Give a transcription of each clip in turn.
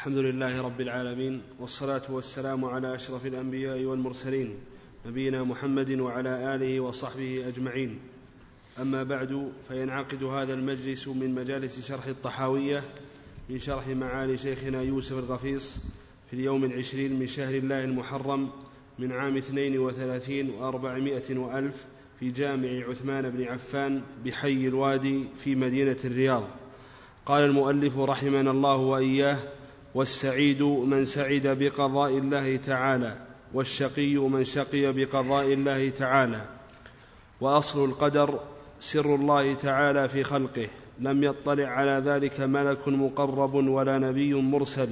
الحمد لله رب العالمين والصلاة والسلام على أشرف الأنبياء والمرسلين نبينا محمد وعلى آله وصحبه أجمعين. أما بعد فينعقد هذا المجلس من مجالس شرح الطحاوية من شرح معالي شيخنا يوسف الغفيص في اليوم العشرين من شهر الله المحرم من عام اثنين وثلاثين وأربعمائة وألف في جامع عثمان بن عفان بحي الوادي في مدينة الرياض. قال المؤلف رحمنا الله وإياه والسعيد من سعد بقضاء الله تعالى والشقي من شقي بقضاء الله تعالى. وأصل القدر سر الله تعالى في خلقه. لم يطلع على ذلك ملك مقرب ولا نبي مرسل.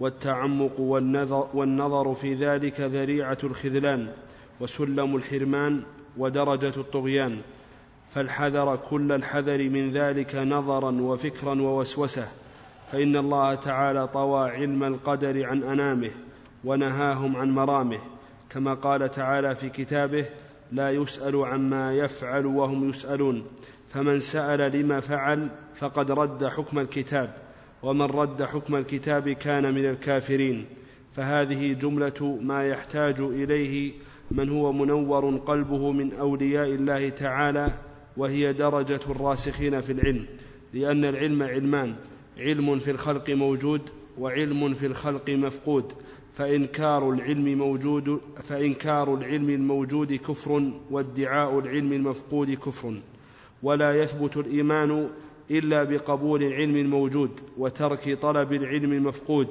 والتعمق والنظر, في ذلك ذريعة الخذلان وسلم الحرمان ودرجة الطغيان. فالحذر كل الحذر من ذلك نظرا وفكرا ووسوسة. فإن الله تعالى طوى علم القدر عن أنامه ونهاهم عن مرامه كما قال تعالى في كتابه لا يسأل عما يفعل وهم يسألون فمن سأل لما فعل فقد رد حكم الكتاب ومن رد حكم الكتاب كان من الكافرين. فهذه جملة ما يحتاج إليه من هو منور قلبه من أولياء الله تعالى وهي درجة الراسخين في العلم لأن العلم علمان. علم في الخلق موجود وعلم في الخلق مفقود. فإنكار العلم موجود فإنكار العلم الموجود كفر وادعاء العلم المفقود كفر. ولا يثبت الإيمان إلا بقبول العلم الموجود وترك طلب العلم المفقود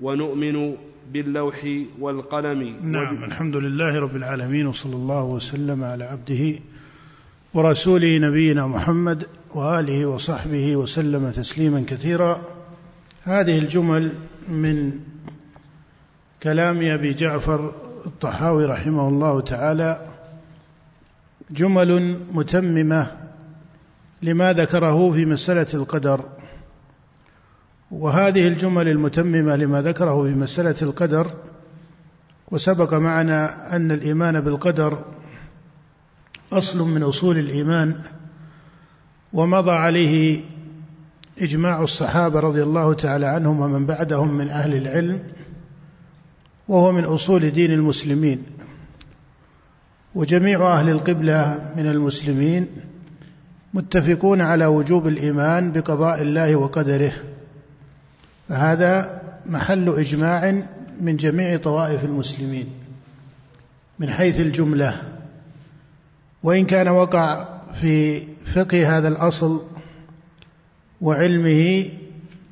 ونؤمن باللوح والقلم. نعم الحمد لله رب العالمين وصلى الله وسلم على عبده ورسوله نبينا محمد وآله وصحبه وسلم تسليما كثيرا. هذه الجمل من كلام أبي جعفر الطحاوي رحمه الله تعالى جمل متممة لما ذكره في مسألة القدر. وهذه الجمل المتممة لما ذكره في مسألة القدر وسبق معنا أن الإيمان بالقدر أصل من أصول الإيمان. ومضى عليه إجماع الصحابة رضي الله تعالى عنهم ومن بعدهم من أهل العلم وهو من أصول دين المسلمين. وجميع أهل القبلة من المسلمين متفقون على وجوب الإيمان بقضاء الله وقدره. فهذا محل إجماع من جميع طوائف المسلمين من حيث الجملة. وإن كان وقع في فقه هذا الأصل وعلمه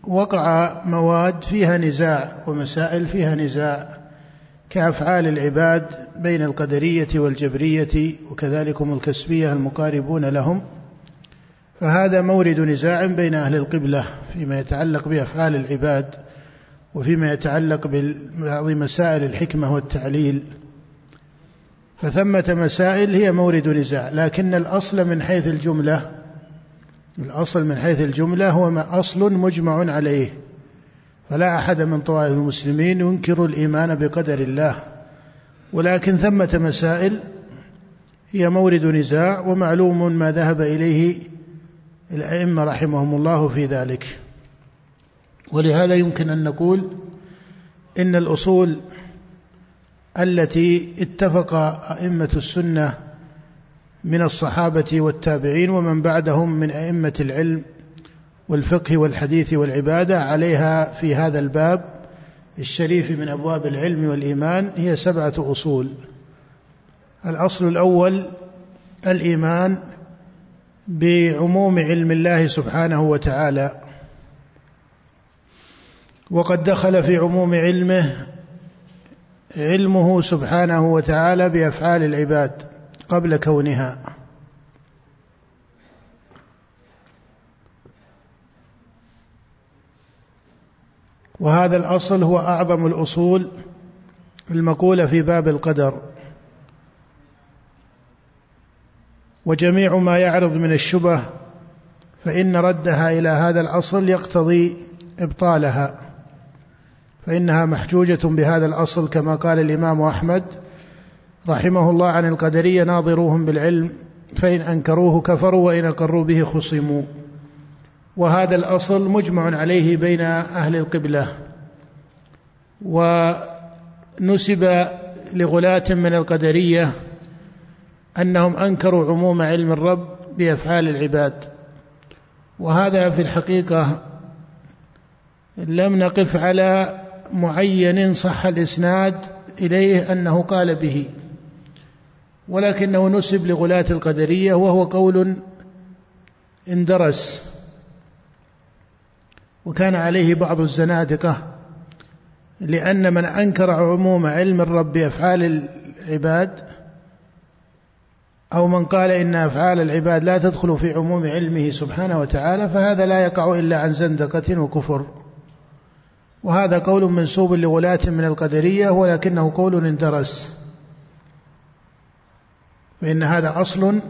وقع مواد فيها نزاع ومسائل فيها نزاع كأفعال العباد بين القدرية والجبرية وكذلك هم الكسبية المقاربون لهم. فهذا مورد نزاع بين أهل القبلة فيما يتعلق بأفعال العباد وفيما يتعلق ببعض مسائل الحكمة والتعليل. فثمة مسائل هي مورد نزاع لكن الأصل من حيث الجملة الأصل من حيث الجملة هو أصل مجمع عليه فلا أحد من طوائف المسلمين ينكر الإيمان بقدر الله ولكن ثمة مسائل هي مورد نزاع ومعلوم ما ذهب إليه الأئمة رحمهم الله في ذلك. ولهذا يمكن أن نقول إن الأصول التي اتفق أئمة السنة من الصحابة والتابعين ومن بعدهم من أئمة العلم والفقه والحديث والعبادة عليها في هذا الباب الشريف من أبواب العلم والإيمان هي سبعة أصول. الأصل الأول الإيمان بعموم علم الله سبحانه وتعالى. وقد دخل في عموم علمه علمه سبحانه وتعالى بأفعال العباد قبل كونها. وهذا الأصل هو أعظم الأصول المقولة في باب القدر. وجميع ما يعرض من الشبه فإن ردها إلى هذا الأصل يقتضي إبطالها. فإنها محجوجة بهذا الأصل كما قال الإمام أحمد رحمه الله عن القدرية ناظروهم بالعلم فإن أنكروه كفروا وإن أقروا به خصموا. وهذا الأصل مجمع عليه بين أهل القبلة. ونسب لغلاة من القدرية أنهم أنكروا عموم علم الرب بأفعال العباد. وهذا في الحقيقة لم نقف على معين صح الإسناد إليه أنه قال به ولكنه نسب لغلاة القدرية وهو قول اندرس وكان عليه بعض الزنادقة لأن من أنكر عموم علم الرب بأفعال العباد أو من قال إن أفعال العباد لا تدخل في عموم علمه سبحانه وتعالى فهذا لا يقع إلا عن زندقة وكفر. وهذا قول منسوب لغلاة من القدرية ولكنه قول اندرس. فإن هذا أصل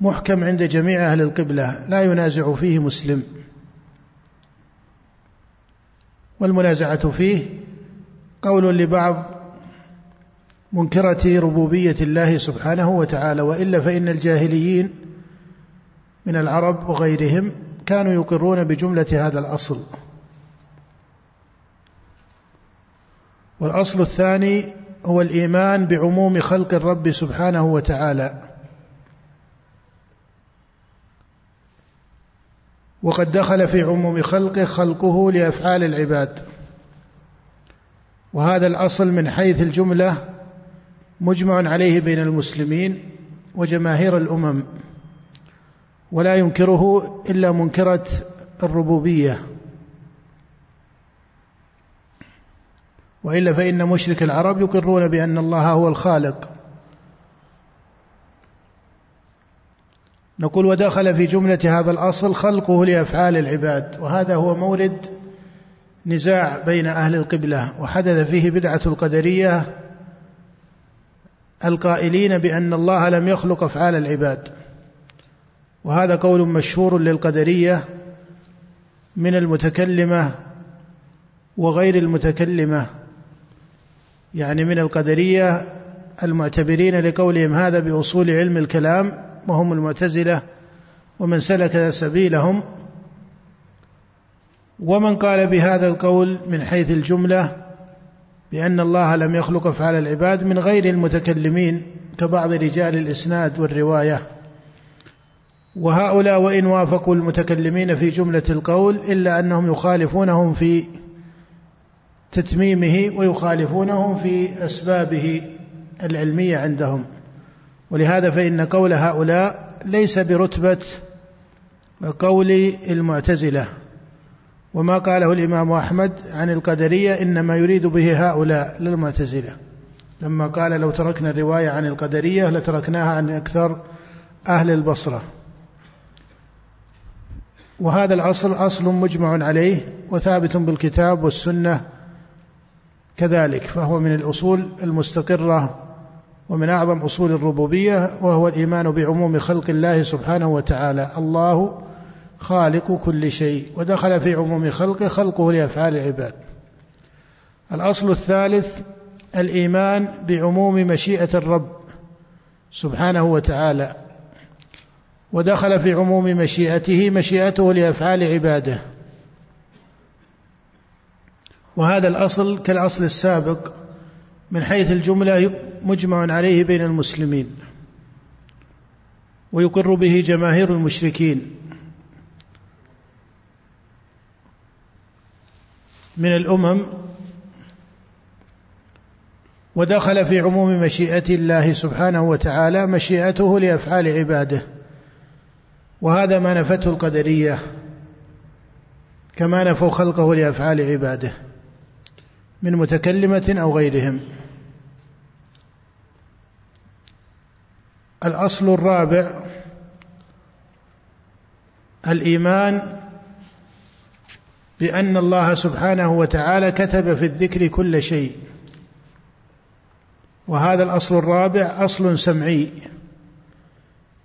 محكم عند جميع أهل القبلة لا ينازع فيه مسلم. والمنازعة فيه قول لبعض منكرة ربوبية الله سبحانه وتعالى وإلا فإن الجاهليين من العرب وغيرهم كانوا يقرون بجملة هذا الأصل. والأصل الثاني هو الإيمان بعموم خلق الرب سبحانه وتعالى. وقد دخل في عموم خلقه خلقه لأفعال العباد. وهذا الأصل من حيث الجملة مجمع عليه بين المسلمين وجماهير الأمم ولا ينكره إلا منكرة الربوبية. وإلا فإن مشرك العرب يقرون بأن الله هو الخالق. نقول ودخل في جملة هذا الأصل خلقه لأفعال العباد وهذا هو مورد نزاع بين أهل القبلة وحدث فيه بدعة القدرية القائلين بأن الله لم يخلق أفعال العباد. وهذا قول مشهور للقدرية من المتكلمة وغير المتكلمة. يعني من القدرية المعتبرين لقولهم هذا بأصول علم الكلام وهم المعتزلة ومن سلك سبيلهم. ومن قال بهذا القول من حيث الجملة بأن الله لم يخلق أفعال العباد من غير المتكلمين كبعض رجال الإسناد والرواية. وهؤلاء وإن وافقوا المتكلمين في جملة القول إلا أنهم يخالفونهم في تتميمه ويخالفونهم في أسبابه العلمية عندهم. ولهذا فإن قول هؤلاء ليس برتبة قول المعتزلة. وما قاله الإمام أحمد عن القدرية إنما يريد به هؤلاء للمعتزلة. لما قال لو تركنا الرواية عن القدرية لتركناها عن أكثر أهل البصرة. وهذا الأصل أصل مجمع عليه وثابت بالكتاب والسنة كذلك فهو من الأصول المستقرة ومن أعظم أصول الربوبية وهو الإيمان بعموم خلق الله سبحانه وتعالى. الله خالق كل شيء ودخل في عموم خلقه خلقه لأفعال العباد. الأصل الثالث الإيمان بعموم مشيئة الرب سبحانه وتعالى. ودخل في عموم مشيئته مشيئته لأفعال عباده. وهذا الأصل كالأصل السابق من حيث الجملة مجمع عليه بين المسلمين ويقر به جماهير المشركين. من الأمم ودخل في عموم مشيئة الله سبحانه وتعالى مشيئته لأفعال عباده وهذا ما نفته القدرية كما نفوا خلقه لأفعال عباده. من متكلمة أو غيرهم. الأصل الرابع الإيمان بأن الله سبحانه وتعالى كتب في الذكر كل شيء. وهذا الأصل الرابع أصل سمعي.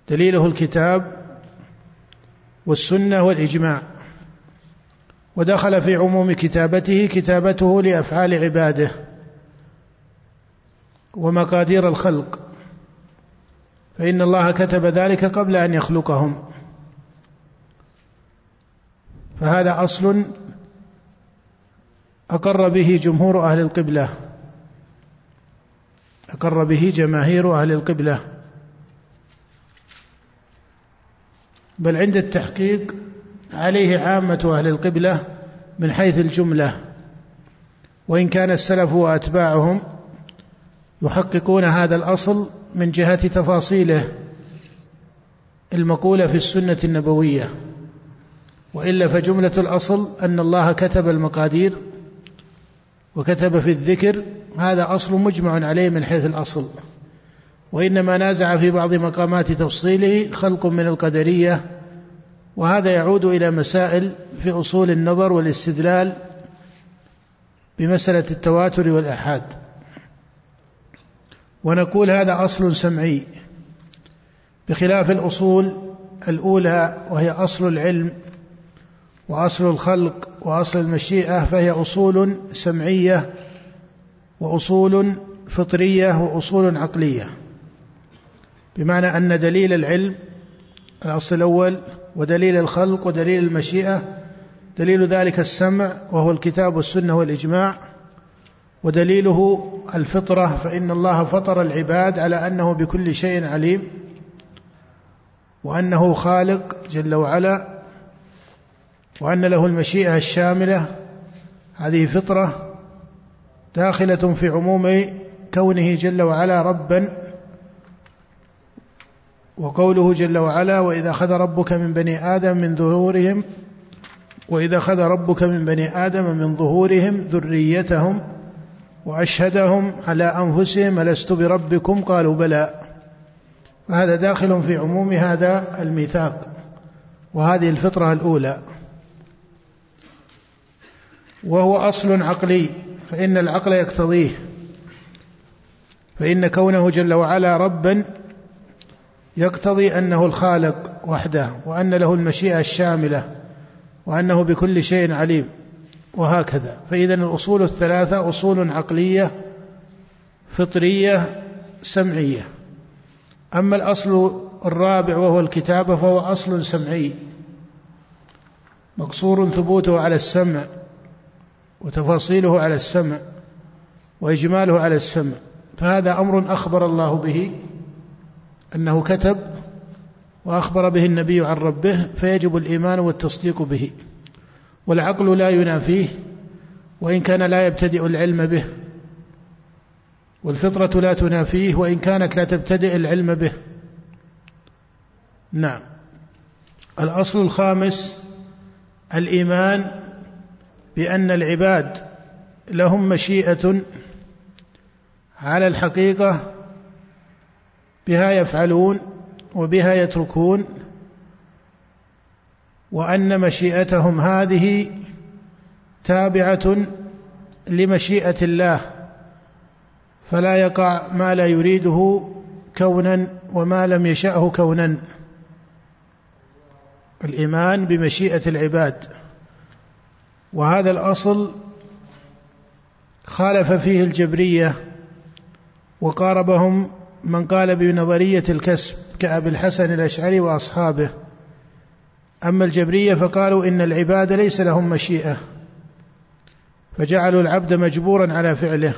دليله الكتاب والسنة والإجماع. ودخل في عموم كتابته كتابته لأفعال عباده ومقادير الخلق. فإن الله كتب ذلك قبل أن يخلقهم. فهذا أصل أقر به جمهور أهل القبلة. أقر به جماهير أهل القبلة. بل عند التحقيق عليه عامة أهل القبلة من حيث الجملة وإن كان السلف وأتباعهم يحققون هذا الأصل من جهة تفاصيله المقولة في السنة النبوية وإلا فجملة الأصل أن الله كتب المقادير وكتب في الذكر هذا أصل مجمع عليه من حيث الأصل وإنما نازع في بعض مقامات تفصيله خلق من القدرية وهذا يعود إلى مسائل في أصول النظر والاستدلال بمسألة التواتر والآحاد. ونقول هذا أصل سمعي بخلاف الأصول الأولى وهي أصل العلم وأصل الخلق وأصل المشيئة فهي أصول سمعية وأصول فطرية وأصول عقلية. بمعنى أن دليل العلم الأصل الأول ودليل الخلق ودليل المشيئة دليل ذلك السمع وهو الكتاب والسنة والإجماع. ودليله الفطرة فإن الله فطر العباد على أنه بكل شيء عليم وأنه خالق جل وعلا وأن له المشيئة الشاملة. هذه فطرة داخلة في عموم كونه جل وعلا ربا وقوله جل وعلا وإذا أخذ ربك من بني آدم من ظهورهم وإذا أخذ ربك من بني آدم من ظهورهم ذريتهم وأشهدهم على أنفسهم ألست بربكم؟ قالوا بلى. فهذا داخل في عموم هذا الميثاق وهذه الفطرة الأولى. وهو أصل عقلي فإن العقل يقتضيه. فإن كونه جل وعلا ربا يقتضي أنه الخالق وحده وأن له المشيئة الشاملة وأنه بكل شيء عليم وهكذا. فإذا الأصول الثلاثة أصول عقلية فطرية سمعية. أما الأصل الرابع وهو الكتابة فهو أصل سمعي. مقصور ثبوته على السمع وتفاصيله على السمع وإجماله على السمع. فهذا أمر أخبر الله به. أنه كتب وأخبر به النبي عن ربه فيجب الإيمان والتصديق به والعقل لا ينافيه وإن كان لا يبتدئ العلم به والفطرة لا تنافيه وإن كانت لا تبتدئ العلم به. نعم. الأصل الخامس الإيمان بأن العباد لهم مشيئة على الحقيقة بها يفعلون وبها يتركون وأن مشيئتهم هذه تابعة لمشيئة الله فلا يقع ما لا يريده كونا وما لم يشأه كونا. الإيمان بمشيئة العباد وهذا الأصل خالف فيه الجبرية وقاربهم من قال بنظرية الكسب كأبي الحسن الأشعري وأصحابه. أما الجبرية فقالوا إن العباد ليس لهم مشيئة فجعلوا العبد مجبورا على فعله.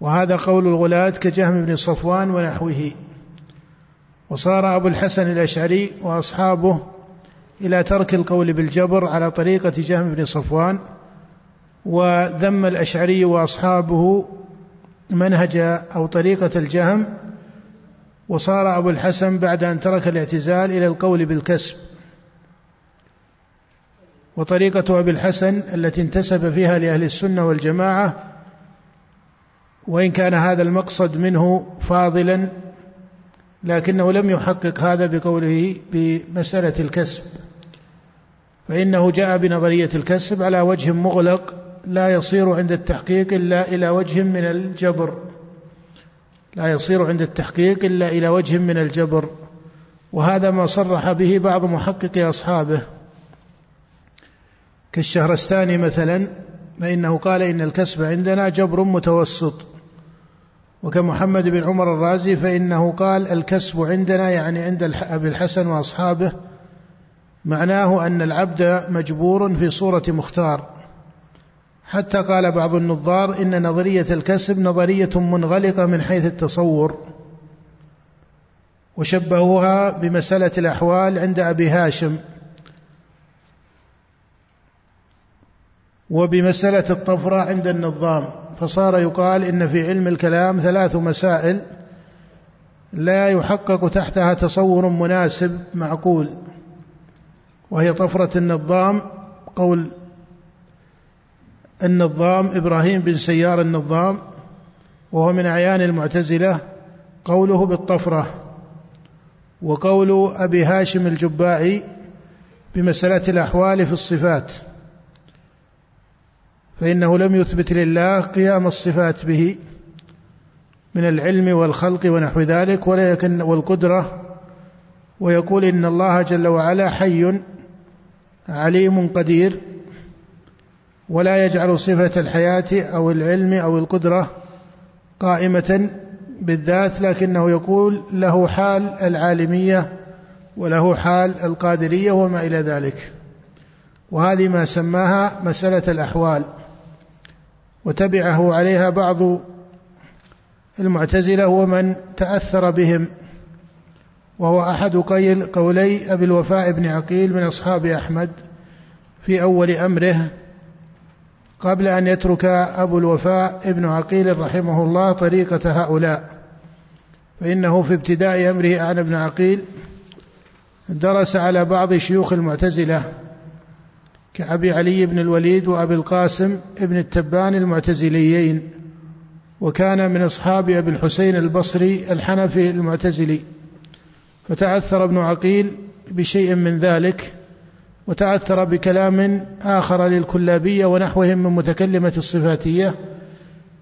وهذا قول الغلاة كجهم بن صفوان ونحوه. وصار أبو الحسن الأشعري وأصحابه إلى ترك القول بالجبر على طريقة جهم بن صفوان وذم الأشعري وأصحابه منهج أو طريقة الجهم وصار أبو الحسن بعد أن ترك الاعتزال إلى القول بالكسب. وطريقة أبي الحسن التي انتسب فيها لأهل السنة والجماعة وإن كان هذا المقصد منه فاضلا لكنه لم يحقق هذا بقوله بمسألة الكسب. فإنه جاء بنظرية الكسب على وجه مغلق لا يصير عند التحقيق إلا إلى وجه من الجبر. لا يصير عند التحقيق إلا إلى وجه من الجبر. وهذا ما صرح به بعض محققي أصحابه. كالشهرستاني مثلا فإنه قال إن الكسب عندنا جبر متوسط. وكمحمد بن عمر الرازي فإنه قال الكسب عندنا يعني عند أبي الحسن وأصحابه معناه أن العبد مجبور في صورة مختار. حتى قال بعض النظار إن نظرية الكسب نظرية منغلقة من حيث التصور وشبهوها بمسألة الأحوال عند أبي هاشم وبمسألة الطفرة عند النظام. فصار يقال إن في علم الكلام ثلاث مسائل لا يحقق تحتها تصور مناسب معقول وهي طفرة النظام قول النظام إبراهيم بن سيار النظام وهو من أعيان المعتزلة قوله بالطفرة. وقول أبي هاشم الجبائي بمسألة الأحوال في الصفات. فإنه لم يثبت لله قيام الصفات به من العلم والخلق ونحو ذلك ولكن والقدرة ويقول إن الله جل وعلا حي عليم قدير ولا يجعل صفة الحياة أو العلم أو القدرة قائمة بالذات لكنه يقول له حال العالمية وله حال القادرية وما إلى ذلك. وهذه ما سماها مسألة الأحوال وتبعه عليها بعض المعتزلة ومن تأثر بهم وهو أحد قيل قولي أبي الوفاء بن عقيل من أصحاب أحمد في أول أمره قبل أن يترك أبو الوفاء ابن عقيل رحمه الله طريقة هؤلاء. فإنه في ابتداء أمره عن ابن عقيل درس على بعض شيوخ المعتزلة كأبي علي بن الوليد وأبي القاسم ابن التبان المعتزليين وكان من أصحاب أبي الحسين البصري الحنفي المعتزلي. فتأثر ابن عقيل بشيء من ذلك وتأثر بكلام آخر للكلابية ونحوهم من متكلمة الصفاتية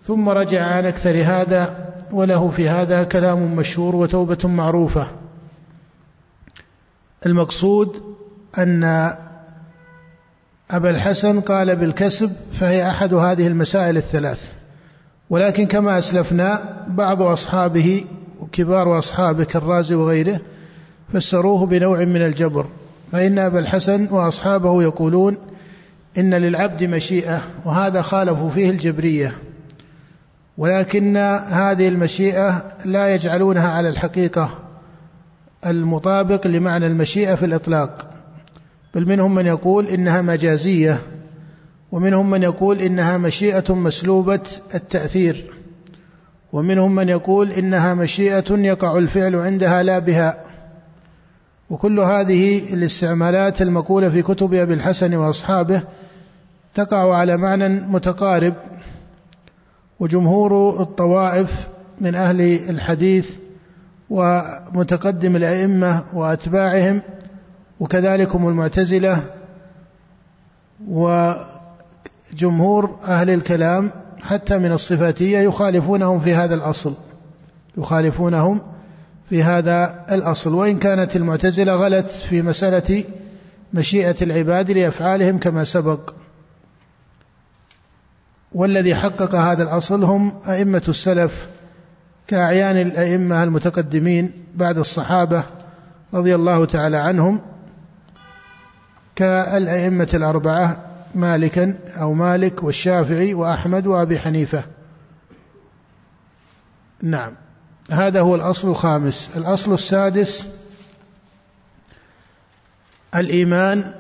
ثم رجع عن أكثر هذا وله في هذا كلام مشهور وتوبة معروفة. المقصود أن أبا الحسن قال بالكسب فهي أحد هذه المسائل الثلاث. ولكن كما أسلفنا بعض أصحابه وكبار أصحابه كالرازي وغيره فسروه بنوع من الجبر. فإن أبا الحسن وأصحابه يقولون إن للعبد مشيئة وهذا خالفوا فيه الجبرية. ولكن هذه المشيئة لا يجعلونها على الحقيقة المطابق لمعنى المشيئة في الإطلاق. بل منهم من يقول إنها مجازية ومنهم من يقول إنها مشيئة مسلوبة التأثير ومنهم من يقول إنها مشيئة يقع الفعل عندها لا بها وكل هذه الاستعمالات المقولة في كتب أبي الحسن وأصحابه تقع على معنى متقارب وجمهور الطوائف من أهل الحديث ومتقدم الأئمة وأتباعهم وكذلك المعتزلة وجمهور أهل الكلام حتى من الصفاتية يخالفونهم في هذا الأصل يخالفونهم في هذا الأصل وإن كانت المعتزلة غلت في مسألة مشيئة العباد لأفعالهم كما سبق. والذي حقق هذا الأصل هم أئمة السلف كأعيان الأئمة المتقدمين بعد الصحابة رضي الله تعالى عنهم كالأئمة الأربعة مالكا أو مالك والشافعي وأحمد وأبي حنيفة. نعم. هذا هو الأصل الخامس. الأصل السادس الإيمان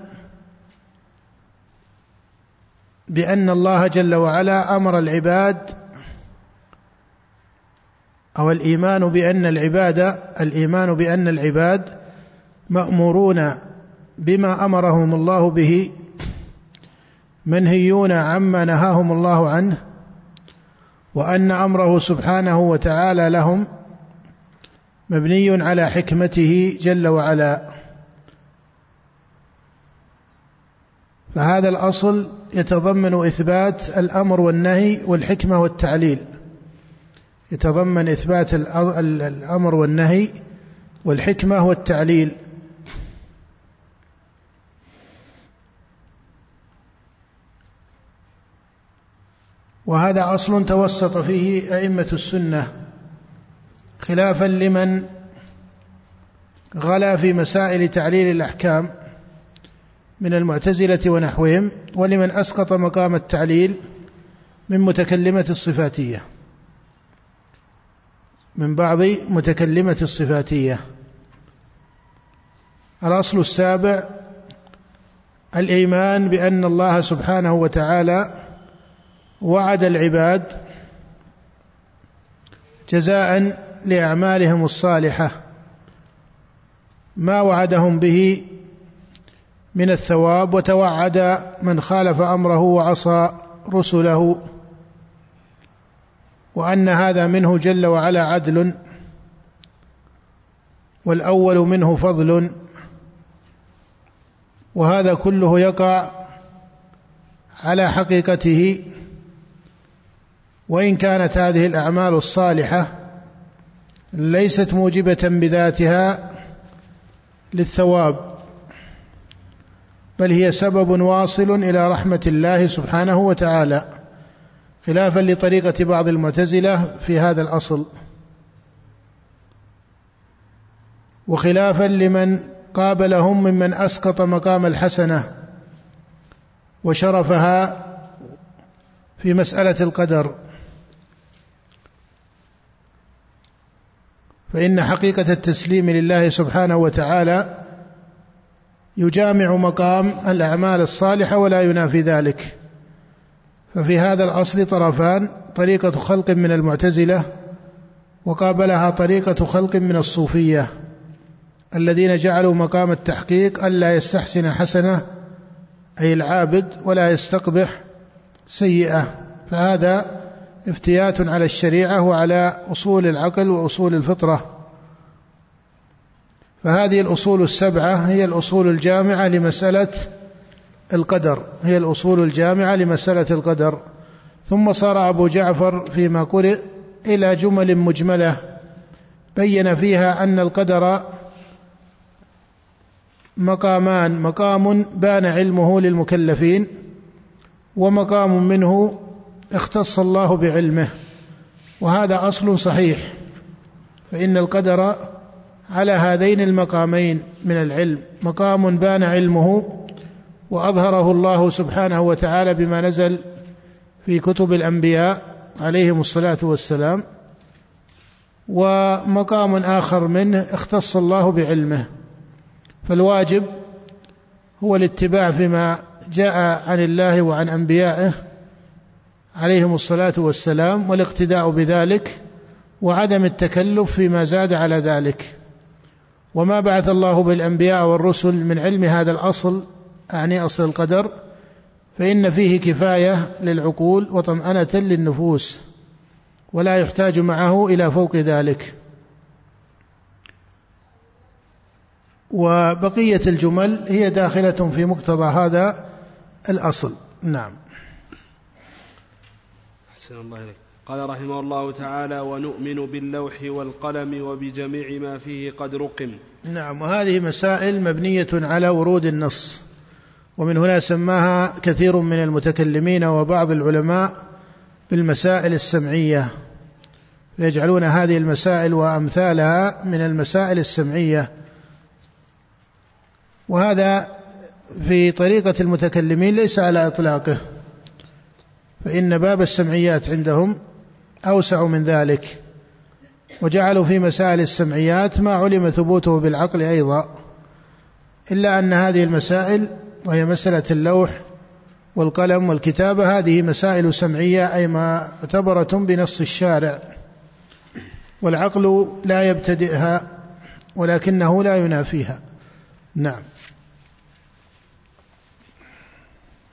بأن الله جل وعلا أمر العباد أو الإيمان بأن العباد الإيمان بأن العباد مأمورون بما أمرهم الله به منهيون عما نهاهم الله عنه وأن أمره سبحانه وتعالى لهم مبني على حكمته جل وعلا. فهذا الأصل يتضمن إثبات الأمر والنهي والحكمة والتعليل. يتضمن إثبات الأمر والنهي والحكمة والتعليل. وهذا أصل توسط فيه أئمة السنة. خلافا لمن غلا في مسائل تعليل الأحكام من المعتزلة ونحوهم ولمن أسقط مقام التعليل من متكلمة الصفاتية. من بعض متكلمة الصفاتية. الأصل السابع الإيمان بأن الله سبحانه وتعالى وعد العباد جزاء لأعمالهم الصالحة ما وعدهم به من الثواب وتوعد من خالف أمره وعصى رسله وأن هذا منه جل وعلا عدل والأول منه فضل وهذا كله يقع على حقيقته وإن كانت هذه الأعمال الصالحة ليست موجبة بذاتها للثواب بل هي سبب واصل إلى رحمة الله سبحانه وتعالى خلافا لطريقة بعض المعتزلة في هذا الأصل. وخلافا لمن قابلهم ممن أسقط مقام الحسنة وشرفها في مسألة القدر. فإن حقيقة التسليم لله سبحانه وتعالى يجامع مقام الأعمال الصالحة ولا ينافي ذلك. ففي هذا الاصل طرفان طريقة خلق من المعتزلة وقابلها طريقة خلق من الصوفية الذين جعلوا مقام التحقيق الا يستحسن حسنه أي العابد ولا يستقبح سيئه. فهذا افتيات على الشريعة وعلى أصول العقل وأصول الفطرة. فهذه الأصول السبعة هي الأصول الجامعة لمسألة القدر. هي الأصول الجامعة لمسألة القدر. ثم صار أبو جعفر فيما قرئ إلى جمل مجملة بين فيها أن القدر مقامان مقام بان علمه للمكلفين ومقام منه اختص الله بعلمه وهذا أصل صحيح فإن القدر على هذين المقامين من العلم مقام بان علمه وأظهره الله سبحانه وتعالى بما نزل في كتب الأنبياء عليهم الصلاة والسلام ومقام آخر منه اختص الله بعلمه فالواجب هو الاتباع فيما جاء عن الله وعن أنبيائه عليهم الصلاة والسلام والاقتداء بذلك وعدم التكلف فيما زاد على ذلك. وما بعث الله بالأنبياء والرسل من علم هذا الأصل اعني أصل القدر فإن فيه كفاية للعقول وطمأنة للنفوس ولا يحتاج معه إلى فوق ذلك. وبقية الجمل هي داخلة في مقتضى هذا الأصل. نعم. أحسن الله إليك. قال رحمه الله تعالى ونؤمن باللوح والقلم وبجميع ما فيه قد رقم. نعم وهذه مسائل مبنية على ورود النص ومن هنا سماها كثير من المتكلمين وبعض العلماء بالمسائل السمعية. يجعلون هذه المسائل وأمثالها من المسائل السمعية. وهذا في طريقة المتكلمين ليس على إطلاقه. فإن باب السمعيات عندهم أوسع من ذلك وجعلوا في مسائل السمعيات ما علم ثبوته بالعقل أيضا إلا أن هذه المسائل وهي مسألة اللوح والقلم والكتابة هذه مسائل سمعية أي معتبرة بنص الشارع والعقل لا يبتدئها ولكنه لا ينافيها. نعم.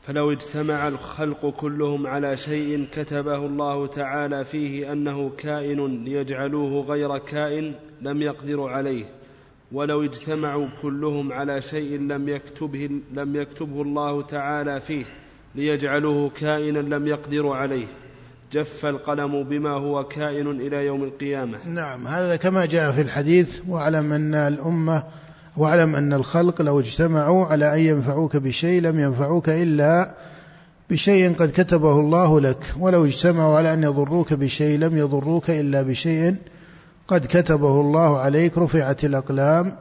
فلو اجتمع الخلق كلهم على شيء كتبه الله تعالى فيه أنه كائن ليجعلوه غير كائن لم يقدروا عليه ولو اجتمعوا كلهم على شيء لم يكتبه لم يكتبه الله تعالى فيه ليجعلوه كائنا لم يقدروا عليه جف القلم بما هو كائن إلى يوم القيامة. نعم هذا كما جاء في الحديث واعلم أن الأمة واعلم أن الخلق لو اجتمعوا على أن ينفعوك بشيء لم ينفعوك إلا بشيء قد كتبه الله لك. ولو اجتمعوا على أن يضروك بشيء لم يضروك إلا بشيء قد كتبه الله عليك. رفعت الأقلام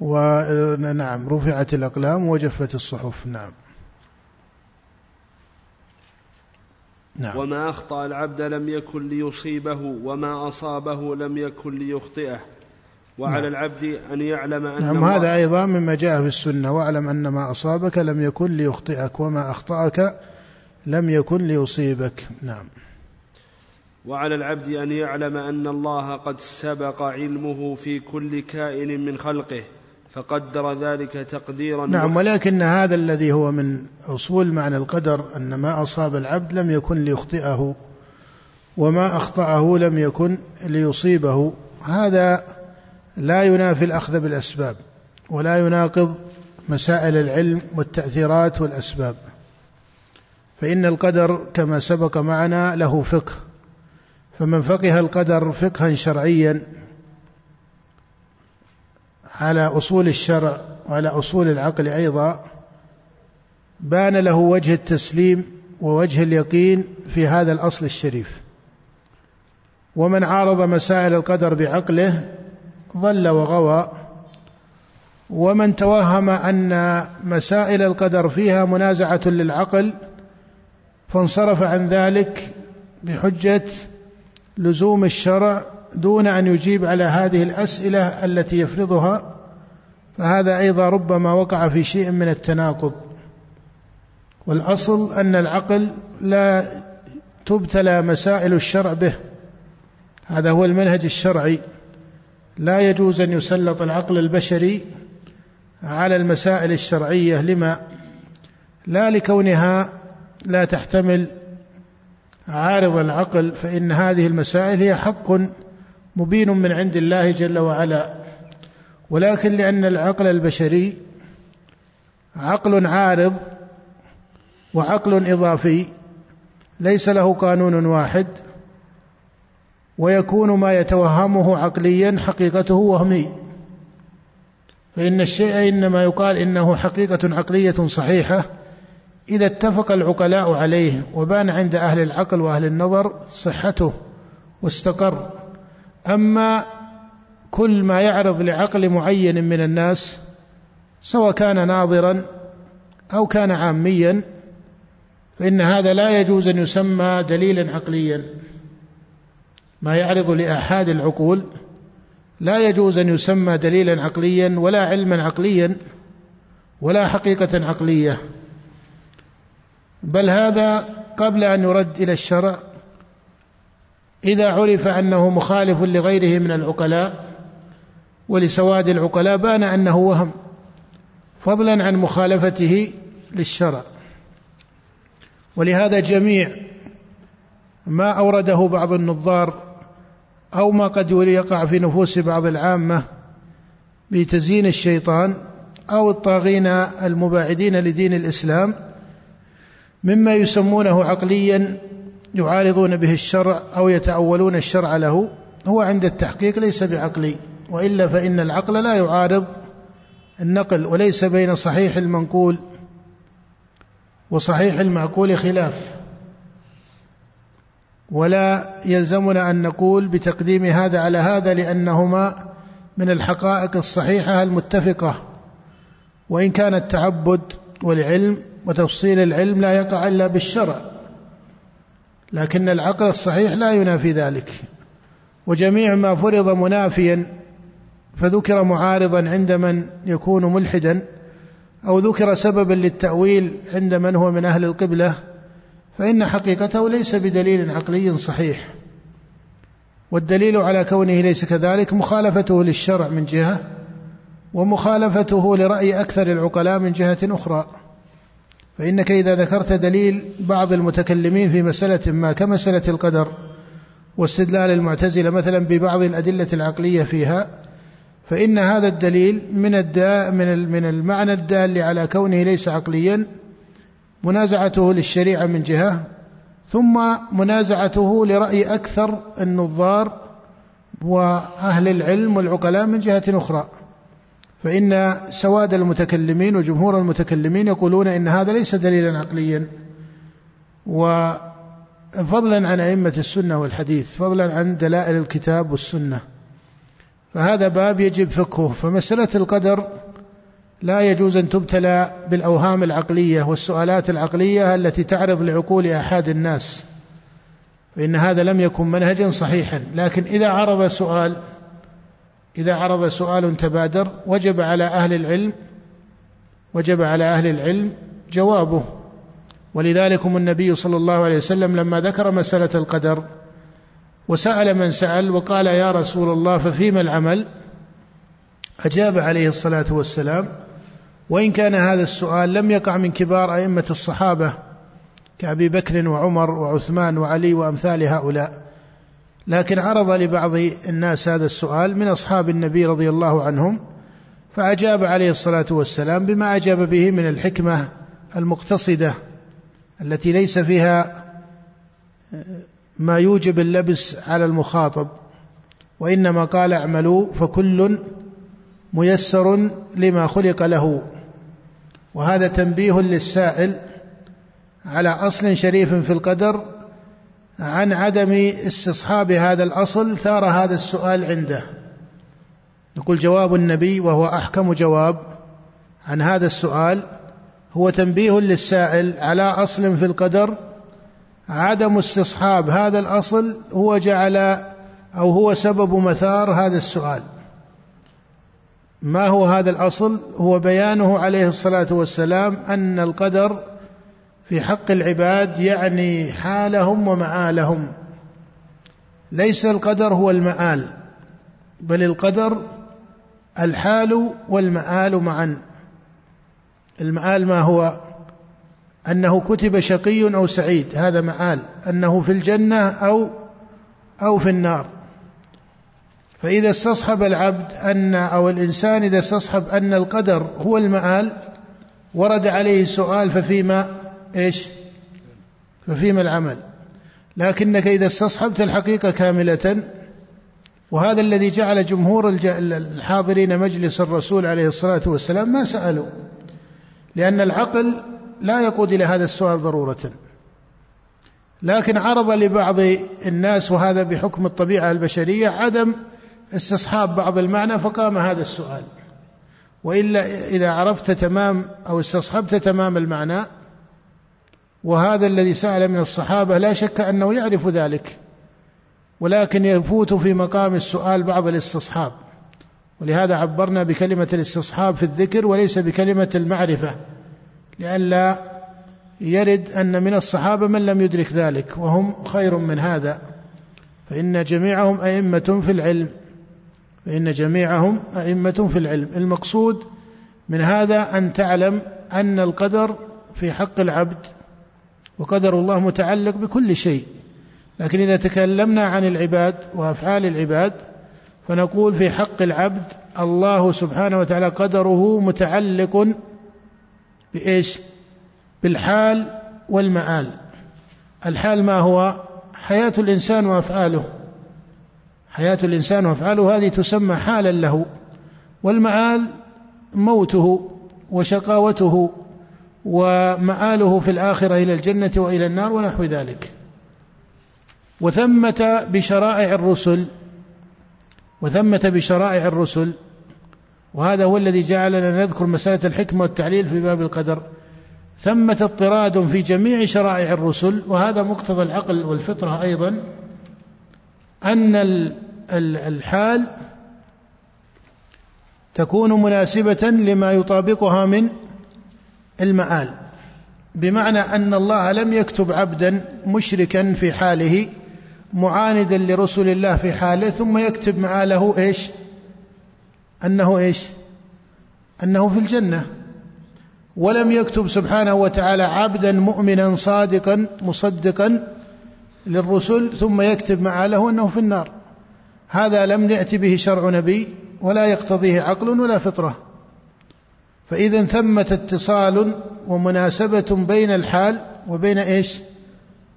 ونعم رفعت الأقلام وجفت الصحف. نعم. نعم. وما أخطأ العبد لم يكن ليصيبه وما أصابه لم يكن ليخطئه. وعلى نعم. العبد أن يعلم أن نعم هذا أيضا مما جاء في السنة. واعلم أن ما أصابك لم يكن ليخطئك وما أخطأك لم يكن ليصيبك. نعم. وعلى العبد أن يعلم أن الله قد سبق علمه في كل كائن من خلقه فقدر ذلك تقديرا نعم ولكن هذا الذي هو من أصول معنى القدر أن ما أصاب العبد لم يكن ليخطئه وما أخطأه لم يكن ليصيبه. هذا لا ينافي الأخذ بالأسباب ولا يناقض مسائل العلم والتأثيرات والأسباب. فإن القدر كما سبق معنا له فقه فمن فقه القدر فقها شرعيا على أصول الشرع وعلى أصول العقل أيضا بان له وجه التسليم ووجه اليقين في هذا الأصل الشريف. ومن عارض مسائل القدر بعقله ضل وغوى ومن توهم أن مسائل القدر فيها منازعة للعقل فانصرف عن ذلك بحجة لزوم الشرع دون أن يجيب على هذه الأسئلة التي يفرضها فهذا أيضا ربما وقع في شيء من التناقض. والأصل أن العقل لا تبتلى مسائل الشرع به هذا هو المنهج الشرعي. لا يجوز أن يسلط العقل البشري على المسائل الشرعية. لما؟ لا لكونها لا تحتمل عارض العقل فإن هذه المسائل هي حق مبين من عند الله جل وعلا. ولكن لأن العقل البشري عقل عارض وعقل إضافي ليس له قانون واحد. ويكون ما يتوهمه عقليا حقيقته وهمي. فإن الشيء إنما يقال إنه حقيقة عقلية صحيحة. إذا اتفق العقلاء عليه وبان عند أهل العقل وأهل النظر صحته واستقر. أما كل ما يعرض لعقل معين من الناس سواء كان ناظرا أو كان عاميا فإن هذا لا يجوز أن يسمى دليلا عقليا. ما يعرض لآحاد العقول لا يجوز أن يسمى دليلا عقليا ولا علما عقليا ولا حقيقة عقلية. بل هذا قبل أن يرد إلى الشرع. إذا عرف أنه مخالف لغيره من العقلاء ولسواد العقلاء بان أنه وهم فضلا عن مخالفته للشرع. ولهذا جميع ما أورده بعض النظار أو ما قد يقع في نفوس بعض العامة بتزيين الشيطان أو الطاغين المباعدين لدين الإسلام مما يسمونه عقليا يعارضون به الشرع أو يتأولون الشرع له هو عند التحقيق ليس بعقلي وإلا فإن العقل لا يعارض النقل وليس بين صحيح المنقول وصحيح المعقول خلاف. ولا يلزمنا أن نقول بتقديم هذا على هذا لأنهما من الحقائق الصحيحة المتفقة. وإن كان التعبد والعلم وتفصيل العلم لا يقع إلا بالشرع لكن العقل الصحيح لا ينافي ذلك. وجميع ما فرض منافيا فذكر معارضا عند من يكون ملحدا أو ذكر سببا للتأويل عند من هو من أهل القبلة فإن حقيقته ليس بدليل عقلي صحيح والدليل على كونه ليس كذلك مخالفته للشرع من جهة ومخالفته لرأي أكثر العقلاء من جهة أخرى. فإنك إذا ذكرت دليل بعض المتكلمين في مسألة ما كمسألة القدر واستدلال المعتزلة مثلا ببعض الأدلة العقلية فيها فإن هذا الدليل من الدا من المعنى الدال على كونه ليس عقليا منازعته للشريعة من جهة ثم منازعته لرأي أكثر النظار وأهل العلم والعقلاء من جهة أخرى. فإن سواد المتكلمين وجمهور المتكلمين يقولون إن هذا ليس دليلا عقليا. وفضلا عن أئمة السنة والحديث فضلا عن دلائل الكتاب والسنة. فهذا باب يجب فقهه. فمسألة القدر لا يجوز أن تبتلى بالأوهام العقلية والسؤالات العقلية التي تعرض لعقول أحد الناس فإن هذا لم يكن منهجا صحيحا. لكن إذا عرض سؤال إذا عرض سؤال تبادر وجب على أهل العلم وجب على أهل العلم جوابه. ولذلك النبي صلى الله عليه وسلم لما ذكر مسألة القدر وسأل من سأل وقال يا رسول الله ففيما العمل؟ أجاب عليه الصلاة والسلام وإن كان هذا السؤال لم يقع من كبار أئمة الصحابة كأبي بكر وعمر وعثمان وعلي وأمثال هؤلاء. لكن عرض لبعض الناس هذا السؤال من أصحاب النبي رضي الله عنهم فأجاب عليه الصلاة والسلام بما أجاب به من الحكمة المقتصدة التي ليس فيها ما يوجب اللبس على المخاطب وإنما قال اعملوا فكل ميسر لما خلق له. وهذا تنبيه للسائل على أصل شريف في القدر عن عدم استصحاب هذا الأصل ثار هذا السؤال عنده. نقول جواب النبي وهو أحكم جواب عن هذا السؤال. هو تنبيه للسائل على أصل في القدر عدم استصحاب هذا الأصل هو جعل أو هو سبب مثار هذا السؤال. ما هو هذا الأصل؟ هو بيانه عليه الصلاة والسلام أن القدر في حق العباد يعني حالهم ومآلهم. ليس القدر هو المآل بل القدر الحال والمآل معا. المآل ما هو؟ أنه كتب شقي أو سعيد هذا مآل. أنه في الجنة أو أو في النار. فإذا استصحب العبد أن أو الإنسان إذا استصحب أن القدر هو المآل ورد عليه سؤال ففيما إيش؟ ففيما العمل لكنك إذا استصحبت الحقيقة كاملة وهذا الذي جعل جمهور الحاضرين مجلس الرسول عليه الصلاة والسلام ما سألوا لأن العقل لا يقود إلى هذا السؤال ضرورة لكن عرض لبعض الناس وهذا بحكم الطبيعة البشرية عدم استصحاب بعض المعنى فقام هذا السؤال. وإلا إذا عرفت تمام أو استصحبت تمام المعنى وهذا الذي سأل من الصحابة لا شك أنه يعرف ذلك ولكن يفوت في مقام السؤال بعض الاستصحاب. ولهذا عبرنا بكلمة الاستصحاب في الذكر وليس بكلمة المعرفة لئلا يرد أن من الصحابة من لم يدرك ذلك وهم خير من هذا. فإن جميعهم أئمة في العلم. فإن جميعهم أئمة في العلم. المقصود من هذا أن تعلم أن القدر في حق العبد وقدر الله متعلق بكل شيء. لكن إذا تكلمنا عن العباد وأفعال العباد فنقول في حق العبد الله سبحانه وتعالى قدره متعلق بإيش؟ بالحال والمآل. الحال ما هو؟ حياة الإنسان وأفعاله. حياة الإنسان وأفعاله هذه تسمى حالا له والمآل موته وشقاوته ومآله في الآخرة إلى الجنة وإلى النار ونحو ذلك. وثمة بشرائع الرسل وثمة بشرائع الرسل وهذا هو الذي جعلنا نذكر مسألة الحكمة والتعليل في باب القدر. ثمة اضطراد في جميع شرائع الرسل وهذا مقتضى العقل والفطرة أيضا أن الحال تكون مناسبة لما يطابقها من المآل بمعنى أن الله لم يكتب عبدا مشركا في حاله معاندا لرسل الله في حاله ثم يكتب مآله إيش؟ أنه إيش؟ أنه في الجنة ولم يكتب سبحانه وتعالى عبدا مؤمنا صادقا مصدقا للرسل ثم يكتب مآله أنه في النار هذا لم يأتي به شرع نبي ولا يقتضيه عقل ولا فطرة. فإذا ثمة اتصال ومناسبة بين الحال وبين إيش؟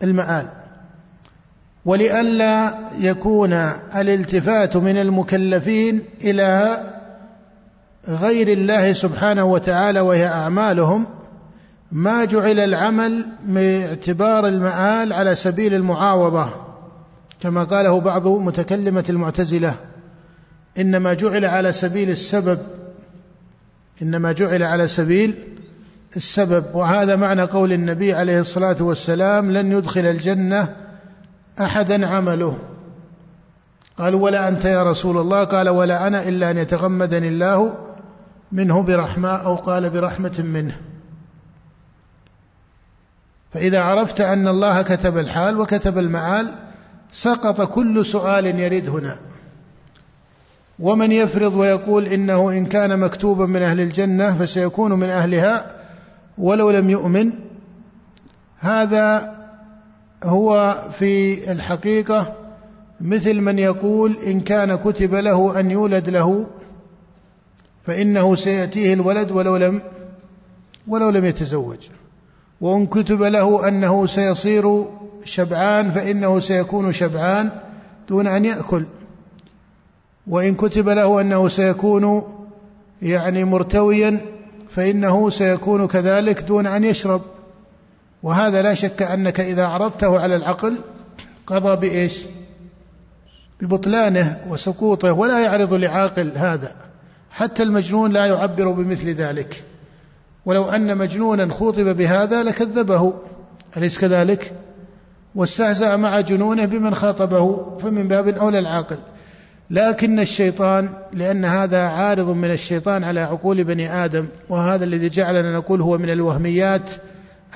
المآل. ولئلا يكون الالتفات من المكلفين إلى غير الله سبحانه وتعالى وهي أعمالهم ما جعل العمل باعتبار المآل على سبيل المعاوضة. كما قاله بعض متكلمة المعتزلة إنما جعل على سبيل السبب إنما جعل على سبيل السبب وهذا معنى قول النبي عليه الصلاة والسلام لن يدخل الجنة أحدا عمله. قالوا ولا أنت يا رسول الله. قال ولا أنا إلا أن يتغمدني الله منه برحمة أو قال برحمة منه. فإذا عرفت أن الله كتب الحال وكتب المآل سقط كل سؤال يرد هنا. ومن يفرض ويقول إنه إن كان مكتوبا من أهل الجنة فسيكون من أهلها ولو لم يؤمن. هذا هو في الحقيقة مثل من يقول إن كان كتب له أن يولد له فإنه سيأتيه الولد ولو لم ولو لم يتزوج. وإن كتب له أنه سيصير شبعان فإنه سيكون شبعان دون أن يأكل. وإن كتب له أنه سيكون يعني مرتويا فإنه سيكون كذلك دون أن يشرب. وهذا لا شك أنك إذا عرضته على العقل قضى بإيش؟ ببطلانه وسقوطه ولا يعرض لعاقل هذا. حتى المجنون لا يعبر بمثل ذلك. ولو أن مجنونا خوطب بهذا لكذبه. أليس كذلك؟ واستهزأ مع جنونه بمن خاطبه فمن باب أولى العاقل. لكن الشيطان لأن هذا عارض من الشيطان على عقول بني آدم وهذا الذي جعلنا نقول هو من الوهميات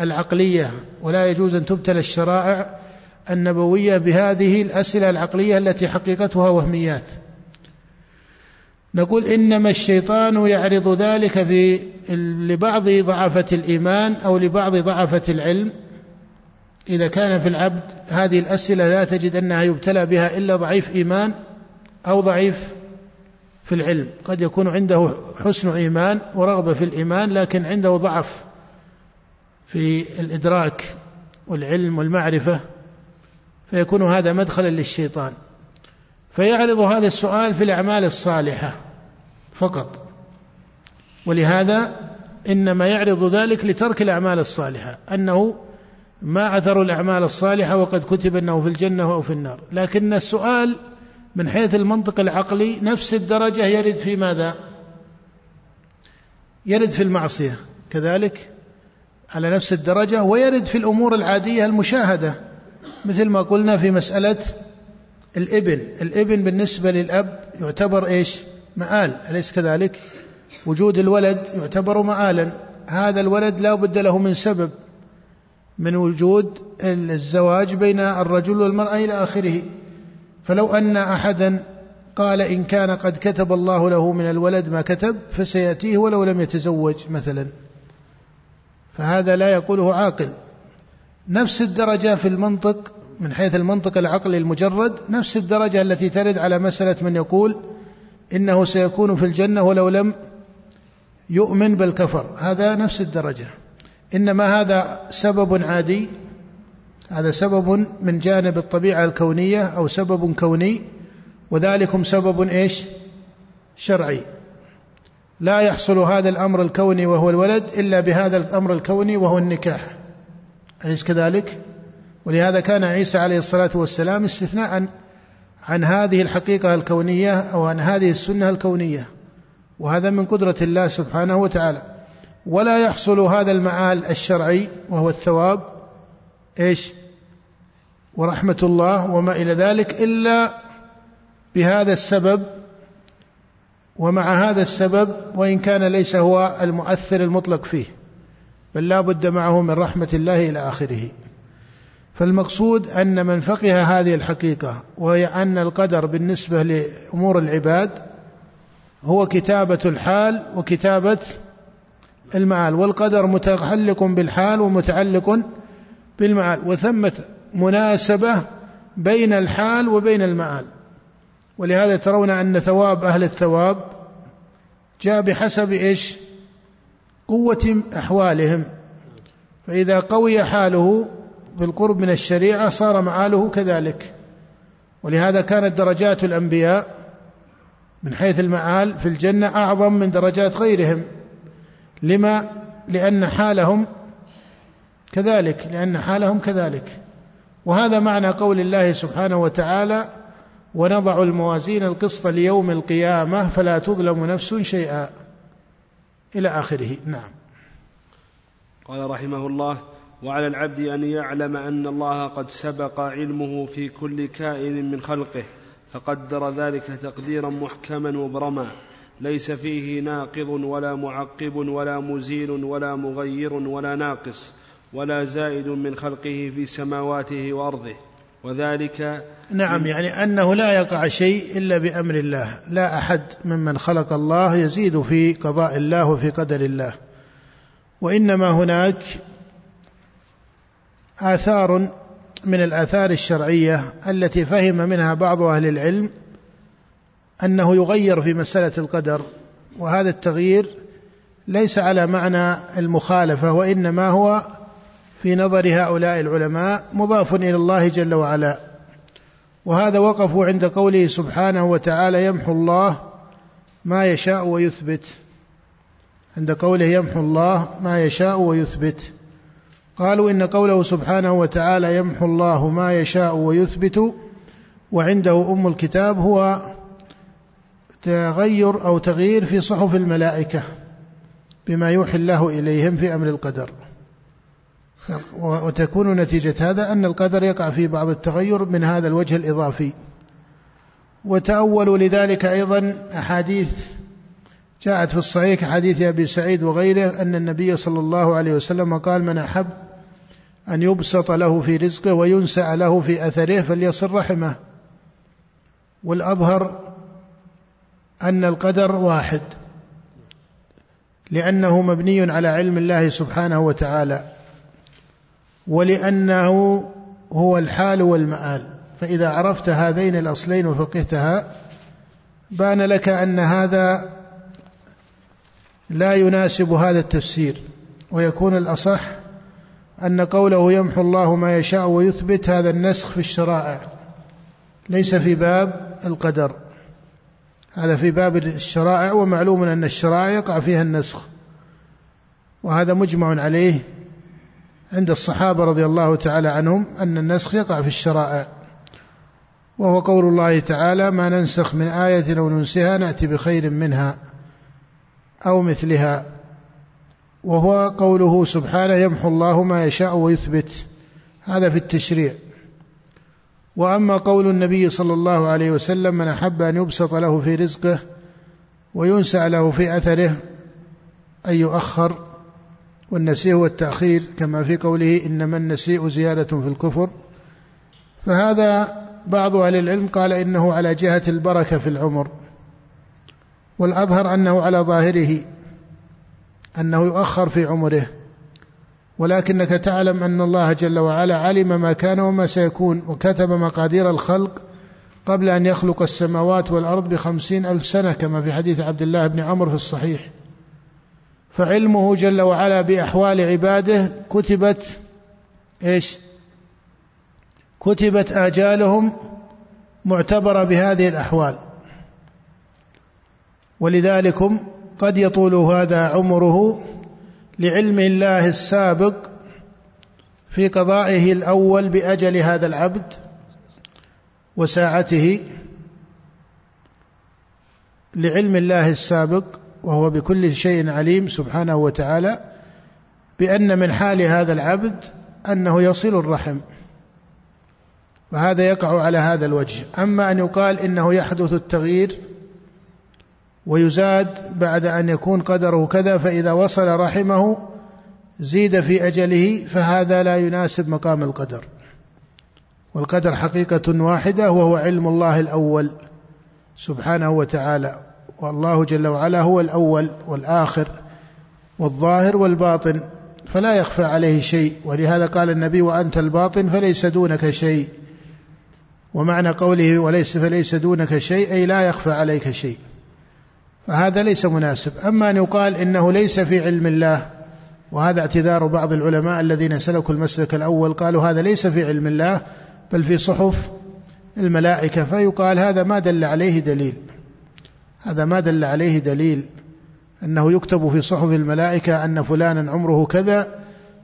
العقلية. ولا يجوز أن تبتلى الشرائع النبوية بهذه الأسئلة العقلية التي حقيقتها وهميات. نقول إنما الشيطان يعرض ذلك في لبعض ضعفة الإيمان أو لبعض ضعفة العلم إذا كان في العبد هذه الأسئلة لا تجد أنها يبتلى بها إلا ضعيف إيمان أو ضعيف في العلم. قد يكون عنده حسن إيمان ورغبة في الإيمان لكن عنده ضعف في الإدراك والعلم والمعرفة فيكون هذا مدخلا للشيطان. فيعرض هذا السؤال في الأعمال الصالحة فقط. ولهذا إنما يعرض ذلك لترك الأعمال الصالحة أنه ما أثر الأعمال الصالحة وقد كتب أنه في الجنة أو في النار. لكن السؤال من حيث المنطق العقلي نفس الدرجة يرد في ماذا؟ يرد في المعصية كذلك على نفس الدرجة ويرد في الأمور العادية المشاهدة مثل ما قلنا في مسألة الإبن. الإبن بالنسبة للأب يعتبر إيش؟ مآل أليس كذلك؟ وجود الولد يعتبر مآلا. هذا الولد لا بد له من سبب. من وجود الزواج بين الرجل والمرأة إلى آخره. فلو أن أحدا قال إن كان قد كتب الله له من الولد ما كتب فسيأتيه ولو لم يتزوج مثلا. فهذا لا يقوله عاقل. نفس الدرجة في المنطق من حيث المنطق العقلي المجرد نفس الدرجة التي ترد على مسألة من يقول إنه سيكون في الجنة ولو لم يؤمن بل كفر هذا نفس الدرجة. إنما هذا سبب عادي هذا سبب من جانب الطبيعة الكونية أو سبب كوني وذلكم سبب إيش؟ شرعي. لا يحصل هذا الأمر الكوني وهو الولد إلا بهذا الأمر الكوني وهو النكاح. أليس كذلك؟ ولهذا كان عيسى عليه الصلاة والسلام استثناء عن هذه الحقيقة الكونية أو عن هذه السنة الكونية وهذا من قدرة الله سبحانه وتعالى. ولا يحصل هذا المآل الشرعي وهو الثواب إيش؟ ورحمة الله وما إلى ذلك إلا بهذا السبب ومع هذا السبب وإن كان ليس هو المؤثر المطلق فيه بل لا بد معه من رحمة الله إلى آخره. فالمقصود أن من فقه هذه الحقيقة وهي أن القدر بالنسبة لأمور العباد هو كتابة الحال وكتابة المآل والقدر متعلق بالحال ومتعلق بالمآل وثمة مناسبة بين الحال وبين المآل ولهذا ترون أن ثواب أهل الثواب جاء بحسب إيش؟ قوة أحوالهم. فإذا قوي حاله بالقرب من الشريعة صار مآله كذلك. ولهذا كانت درجات الأنبياء من حيث المآل في الجنة أعظم من درجات غيرهم. لما؟ لأن حالهم كذلك لأن حالهم كذلك. وهذا معنى قول الله سبحانه وتعالى ونضع الموازين القسط ليوم القيامة فلا تظلم نفس شيئا. إلى آخره. نعم. قال رحمه الله وعلى العبد أن يعلم أن الله قد سبق علمه في كل كائن من خلقه فقدر ذلك تقديرا محكما مبرما ليس فيه ناقض ولا معقب ولا مزيل ولا مغير ولا ناقص ولا زائد من خلقه في سماواته وأرضه. وذلك نعم يعني أنه لا يقع شيء إلا بأمر الله. لا أحد ممن خلق الله يزيد في قضاء الله وفي قدر الله. وإنما هناك آثار من الآثار الشرعية التي فهم منها بعض أهل العلم أنه يغير في مسألة القدر وهذا التغيير ليس على معنى المخالفة وإنما هو في نظر هؤلاء العلماء مضاف إلى الله جل وعلا. وهذا وقفوا عند قوله سبحانه وتعالى يمحو الله ما يشاء ويثبت. عند قوله يمحو الله ما يشاء ويثبت. قالوا إن قوله سبحانه وتعالى يمحو الله ما يشاء ويثبت وعنده أم الكتاب هو تغير أو تغيير في صحف الملائكة بما يوحي الله إليهم في أمر القدر. وتكون نتيجة هذا أن القدر يقع في بعض التغير من هذا الوجه الإضافي. وتاولوا لذلك أيضا أحاديث جاءت في الصحيح حديث أبي سعيد وغيره أن النبي صلى الله عليه وسلم قال من أحب أن يبسط له في رزقه وينسأ له في أثره فليصل رحمه. والأظهر أن القدر واحد لأنه مبني على علم الله سبحانه وتعالى ولأنه هو الحال والمآل. فإذا عرفت هذين الأصلين وفقهتها بان لك أن هذا لا يناسب هذا التفسير ويكون الأصح أن قوله يمحو الله ما يشاء ويثبت هذا النسخ في الشرائع ليس في باب القدر. هذا في باب الشرائع ومعلوم أن الشرائع يقع فيها النسخ. وهذا مجمع عليه عند الصحابة رضي الله تعالى عنهم أن النسخ يقع في الشرائع. وهو قول الله تعالى ما ننسخ من آية أو ننسها نأتي بخير منها أو مثلها. وهو قوله سبحانه يمحو الله ما يشاء ويثبت. هذا في التشريع. وأما قول النبي صلى الله عليه وسلم من أحب أن يبسط له في رزقه وينسى له في أثره ان يؤخر والنسيء هو التاخير كما في قوله إنما النسيء زيادة في الكفر فهذا بعض أهل العلم قال إنه على جهة البركة في العمر والأظهر أنه على ظاهره أنه يؤخر في عمره. ولكنك تعلم أن الله جل وعلا علم ما كان وما سيكون وكتب مقادير الخلق قبل أن يخلق السماوات والأرض بخمسين ألف سنة كما في حديث عبد الله بن عمر في الصحيح. فعلمه جل وعلا بأحوال عباده كتبت إيش؟ كتبت آجالهم معتبرة بهذه الأحوال. ولذلكم قد يطول هذا عمره لعلم الله السابق في قضائه الأول بأجل هذا العبد وساعته لعلم الله السابق وهو بكل شيء عليم سبحانه وتعالى بأن من حال هذا العبد أنه يصل الرحم وهذا يقع على هذا الوجه. أما أن يقال إنه يحدث التغيير ويزاد بعد أن يكون قدره كذا فإذا وصل رحمه زيد في أجله فهذا لا يناسب مقام القدر. والقدر حقيقة واحدة وهو علم الله الأول سبحانه وتعالى. والله جل وعلا هو الأول والآخر والظاهر والباطن فلا يخفى عليه شيء. ولهذا قال النبي وأنت الباطن فليس دونك شيء. ومعنى قوله وليس فليس دونك شيء أي لا يخفى عليك شيء. فهذا ليس مناسب. أما أن يقال إنه ليس في علم الله وهذا اعتذار بعض العلماء الذين سلكوا المسلك الأول قالوا هذا ليس في علم الله بل في صحف الملائكة. فيقال هذا ما دل عليه دليل. هذا ما دل عليه دليل أنه يكتب في صحف الملائكة أن فلانا عمره كذا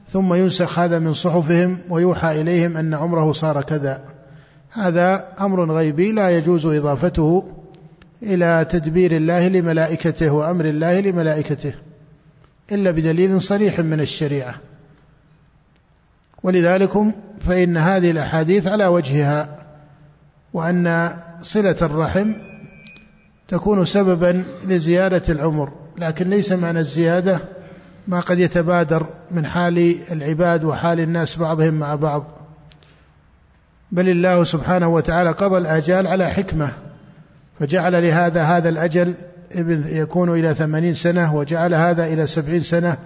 ثم ينسخ هذا من صحفهم ويوحى إليهم أن عمره صار كذا. هذا أمر غيبي لا يجوز إضافته إلى تدبير الله لملائكته وأمر الله لملائكته إلا بدليل صريح من الشريعة. ولذلك فإن هذه الأحاديث على وجهها وأن صلة الرحم تكون سببا لزيادة العمر لكن ليس معنى الزيادة ما قد يتبادر من حال العباد وحال الناس بعضهم مع بعض. بل الله سبحانه وتعالى قضى الآجال على حكمة فجعل لهذا هذا الأجل يكون إلى ثمانين سنة وجعل هذا إلى سبعين سنة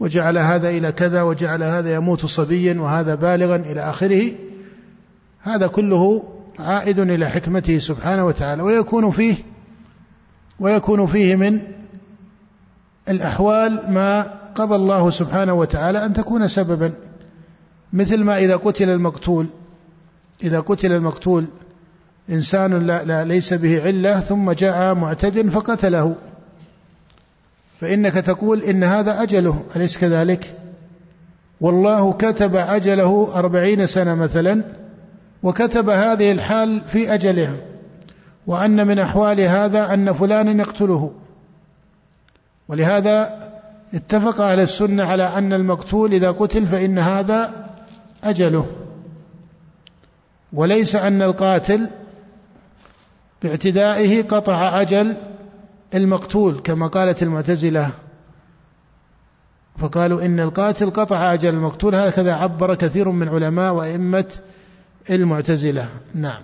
وجعل هذا إلى كذا وجعل هذا يموت صبيا وهذا بالغا إلى آخره. هذا كله عائد إلى حكمته سبحانه وتعالى ويكون فيه ويكون فيه من الأحوال ما قضى الله سبحانه وتعالى أن تكون سببا. مثل ما إذا قتل المقتول إذا قتل المقتول إنسان لا, لا ليس به علة ثم جاء معتد فقتله. فإنك تقول إن هذا أجله أليس كذلك؟ والله كتب أجله أربعين سنة مثلا وكتب هذه الحال في أجله وأن من أحوال هذا أن فلانا يقتله. ولهذا اتفق أهل السنة على أن المقتول إذا قتل فإن هذا أجله. وليس أن القاتل باعتدائه قطع أجل المقتول كما قالت المعتزلة. فقالوا إن القاتل قطع أجل المقتول هكذا عبر كثير من علماء وأئمة المعتزلة. نعم.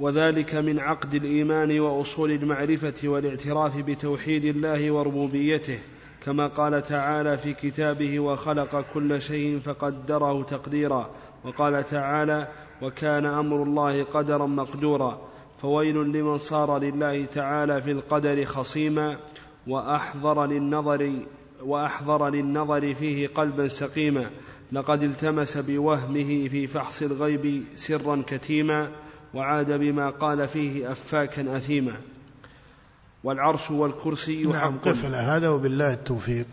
وذلك من عقد الإيمان وأصول المعرفة والاعتراف بتوحيد الله وربوبيته كما قال تعالى في كتابه وخلق كل شيء فقدره تقديرا وقال تعالى وكان أمر الله قدرا مقدورا فويل لمن صار لله تعالى في القدر خصيما وأحضر للنظر وأحضر للنظر فيه قلبا سقيما. لقد التمس بوهمه في فحص الغيب سرا كتيما وعاد بما قال فيه أفاكا أثيما. والعرش والكرسي نعم قف على هذا وبالله التوفيق.